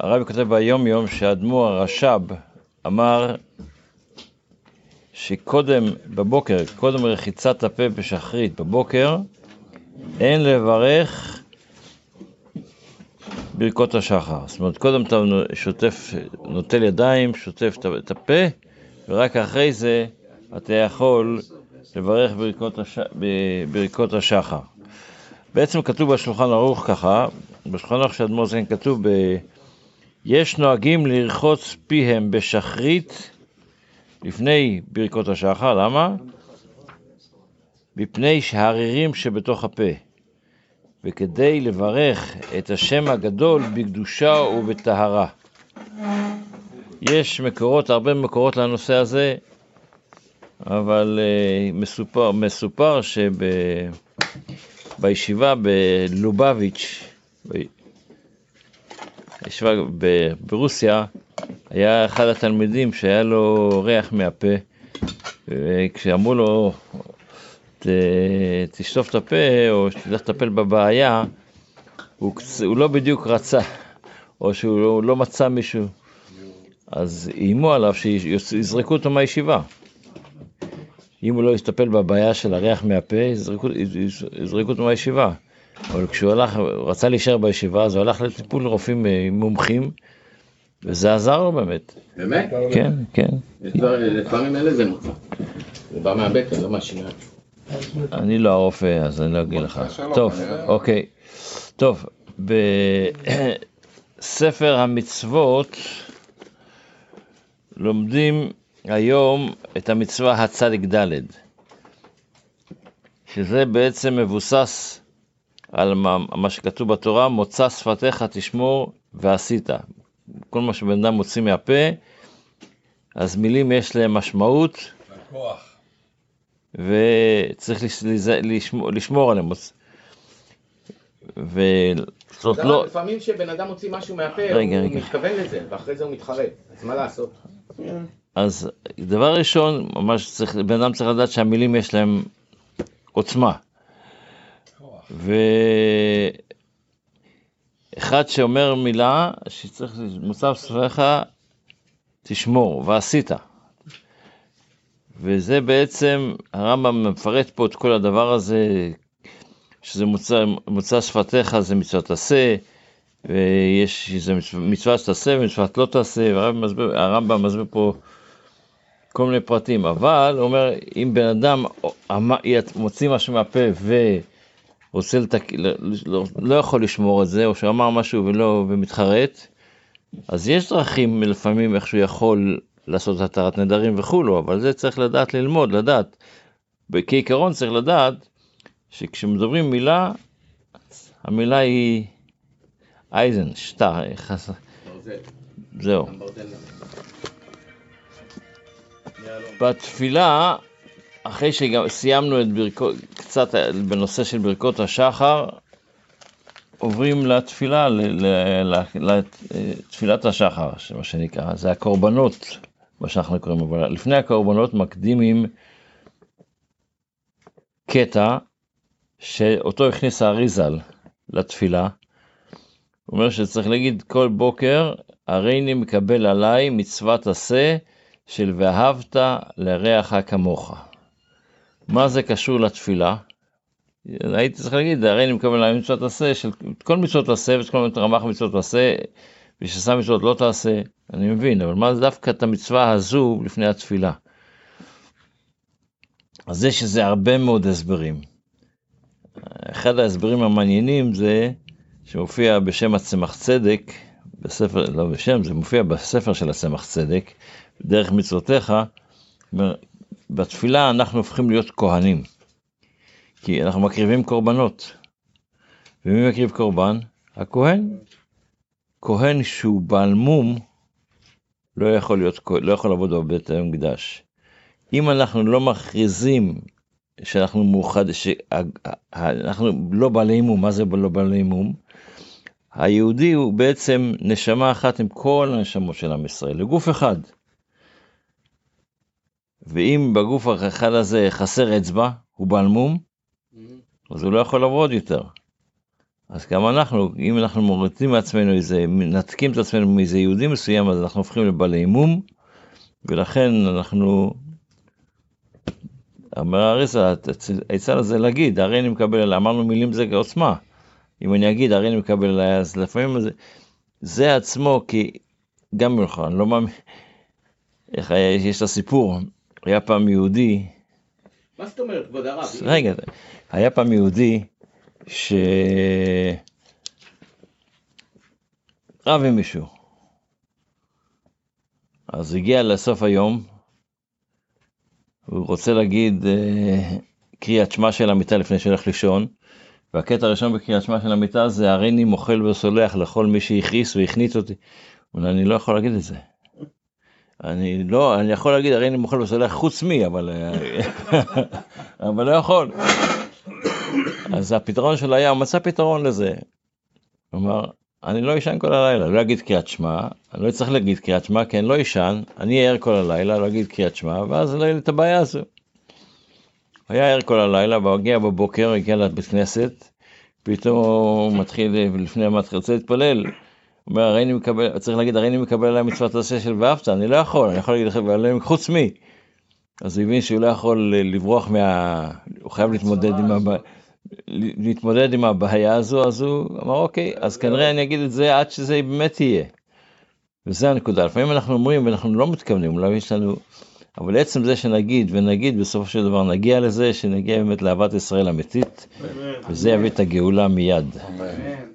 הרבי כותב ביום יום שהאדמו"ר הרש"ב אמר שקודם בבוקר, קודם רחיצת הפה בשחרית בבוקר, אין לברך ברכות השחר. זאת אומרת, קודם אתה שוטף, נוטל ידיים, שוטף את הפה, ורק אחרי זה אתה יכול לברך ברכות, הש... ברכות השחר. בעצם כתוב בשולחן ערוך ככה, בשולחן ערוך של אדמו"ר זקן כתוב ב... יש נוהגים לרחוץ פיהם בשחרית לפני ברכות השחר, למה? מפני שהרירים שבתוך הפה, וכדי לברך את השם הגדול בקדושה ובטהרה. יש מקורות, הרבה מקורות לנושא הזה, אבל uh, מסופר, מסופר שבישיבה בלובביץ', בישיבה ברוסיה, היה אחד התלמידים שהיה לו ריח מהפה, וכשאמרו לו, ת, תשטוף את הפה, או שתלך לטפל בבעיה, הוא, הוא לא בדיוק רצה, או שהוא לא, לא מצא מישהו, אז איימו עליו שיזרקו אותו מהישיבה. אם הוא לא יסתפל בבעיה של הריח מהפה, יזרקו אותו מהישיבה. אבל כשהוא הלך, רצה להישאר בישיבה, אז הוא הלך לטיפול רופאים אה, מומחים, וזה עזר לו באמת. באמת? כן, כן. לפעמים אין לזה מוצא. זה בא מהבטן, לא מהשיניים. אני לא הרופא, אז אני לא אגיד לך. טוב, אוקיי. טוב, בספר המצוות לומדים היום את המצווה הצדיק ד', שזה בעצם מבוסס על מה, מה שכתוב בתורה, מוצא שפתיך תשמור ועשית. כל מה שבן אדם מוציא מהפה, אז מילים יש להם משמעות. וצריך לשמור, לשמור עליהם. ו... זאת לא... לפעמים כשבן אדם מוציא משהו מהפה, רגע, הוא רגע. מתכוון לזה, ואחרי זה הוא מתחרט, אז מה לעשות? אז דבר ראשון, ממש צריך, בן אדם צריך לדעת שהמילים יש להם עוצמה. ואחד שאומר מילה שצריך, מוצב ספריך, תשמור, ועשית. וזה בעצם, הרמב"ם מפרט פה את כל הדבר הזה, שזה מוצא, מוצא שפתיך זה מצוות עשה, ויש איזה מצווה שתעשה ומצוות לא תעשה, והרמב"ם מסביר פה כל מיני פרטים, אבל הוא אומר, אם בן אדם מוציא משהו מהפה ורוצה לתק... לא, לא, לא יכול לשמור את זה, או שאמר משהו ולא, ומתחרט, אז יש דרכים לפעמים איך שהוא יכול לעשות התרת נדרים וכולו, אבל זה צריך לדעת ללמוד, לדעת. כעיקרון צריך לדעת שכשמדברים מילה, המילה היא אייזן, שטר, זהו. בתפילה, אחרי שסיימנו את ברכות, קצת בנושא של ברכות השחר, עוברים לתפילה, לתפילת השחר, מה שנקרא, זה הקורבנות, מה שאנחנו קוראים, אבל לפני הקורבנות מקדימים קטע שאותו הכניס האריזל לתפילה. הוא אומר שצריך להגיד כל בוקר, הריני מקבל עליי מצוות עשה של ואהבת לרעך כמוך. מה זה קשור לתפילה? הייתי צריך להגיד, הרי אני מקבל עליי מצוות עשה, של כל מצוות עשה ואת כל רמ"ח מצוות עשה, וששם מצוות לא תעשה, אני מבין, אבל מה זה דווקא את המצווה הזו לפני התפילה? אז יש לזה הרבה מאוד הסברים. אחד ההסברים המעניינים זה שמופיע בשם הצמח צדק, בספר, לא בשם, זה מופיע בספר של הצמח צדק, דרך מצוותיך, בתפילה אנחנו הופכים להיות כהנים, כי אנחנו מקריבים קורבנות. ומי מקריב קורבן? הכהן. כהן שהוא בעל מום, לא יכול, להיות, לא יכול לעבוד בבית המקדש. אם אנחנו לא מכריזים שאנחנו מאוחד, שאנחנו לא בעלי מום, מה זה לא בעלי מום? היהודי הוא בעצם נשמה אחת עם כל הנשמות של עם ישראל, לגוף אחד. ואם בגוף האחד הזה חסר אצבע, הוא בעל מום, אז הוא לא יכול לעבוד יותר. אז גם אנחנו, אם אנחנו מורידים מעצמנו איזה, מנתקים את עצמנו מאיזה יהודי מסוים, אז אנחנו הופכים לבעלי מום, ולכן אנחנו, אומר האריסה, העצה לזה להגיד, הרי אני מקבל, אמרנו מילים זה עוצמה. אם אני אגיד, הרי אני מקבל עליי, אז לפעמים זה, זה עצמו, כי גם ממך, אני לא מאמין, איך יש את הסיפור, היה פעם יהודי, מה זאת אומרת, כבוד הרב? רגע, היה פעם יהודי ש... רב עם מישהו. אז הגיע לסוף היום, הוא רוצה להגיד אה, קריאת שמע של המיטה לפני שהולך לישון, והקטע הראשון בקריאת שמע של המיטה זה הריני מוחל וסולח לכל מי שהכעיס והכנית אותי. אבל אני לא יכול להגיד את זה. אני לא, אני יכול להגיד הריני מוחל וסולח חוץ מי, אבל, אה, אבל לא יכול. אז הפתרון שלו היה, הוא מצא פתרון לזה. אמר, אני לא אשן כל הלילה, לא אגיד קריאת שמע, אני לא צריך להגיד קריאת שמע כי אני לא אשן, אני ער כל הלילה, לא אגיד קריאת שמע, ואז לא יהיה לי את הבעיה הזו. הוא היה ער כל הלילה, והוא הגיע בבוקר, הגיע לבית כנסת, פתאום הוא מתחיל, לפני רוצה להתפלל. אומר, הרי אני מקבל, צריך להגיד, הרי אני מקבל עליי מצוות עשה של ואהבת, אני לא יכול, אני יכול להגיד לכם, חוץ מי. אז הוא הבין שהוא לא יכול לברוח מה... הוא חייב להתמודד עם הבעיה. להתמודד עם הבעיה הזו, אז הוא אמר אוקיי, אז כנראה אני אגיד את זה עד שזה באמת יהיה. וזה הנקודה, לפעמים אנחנו אומרים ואנחנו לא מתכוונים, אולי יש לנו, אבל עצם זה שנגיד ונגיד בסופו של דבר נגיע לזה, שנגיע באמת לאהבת ישראל אמיתית, וזה יביא את הגאולה מיד. אמן.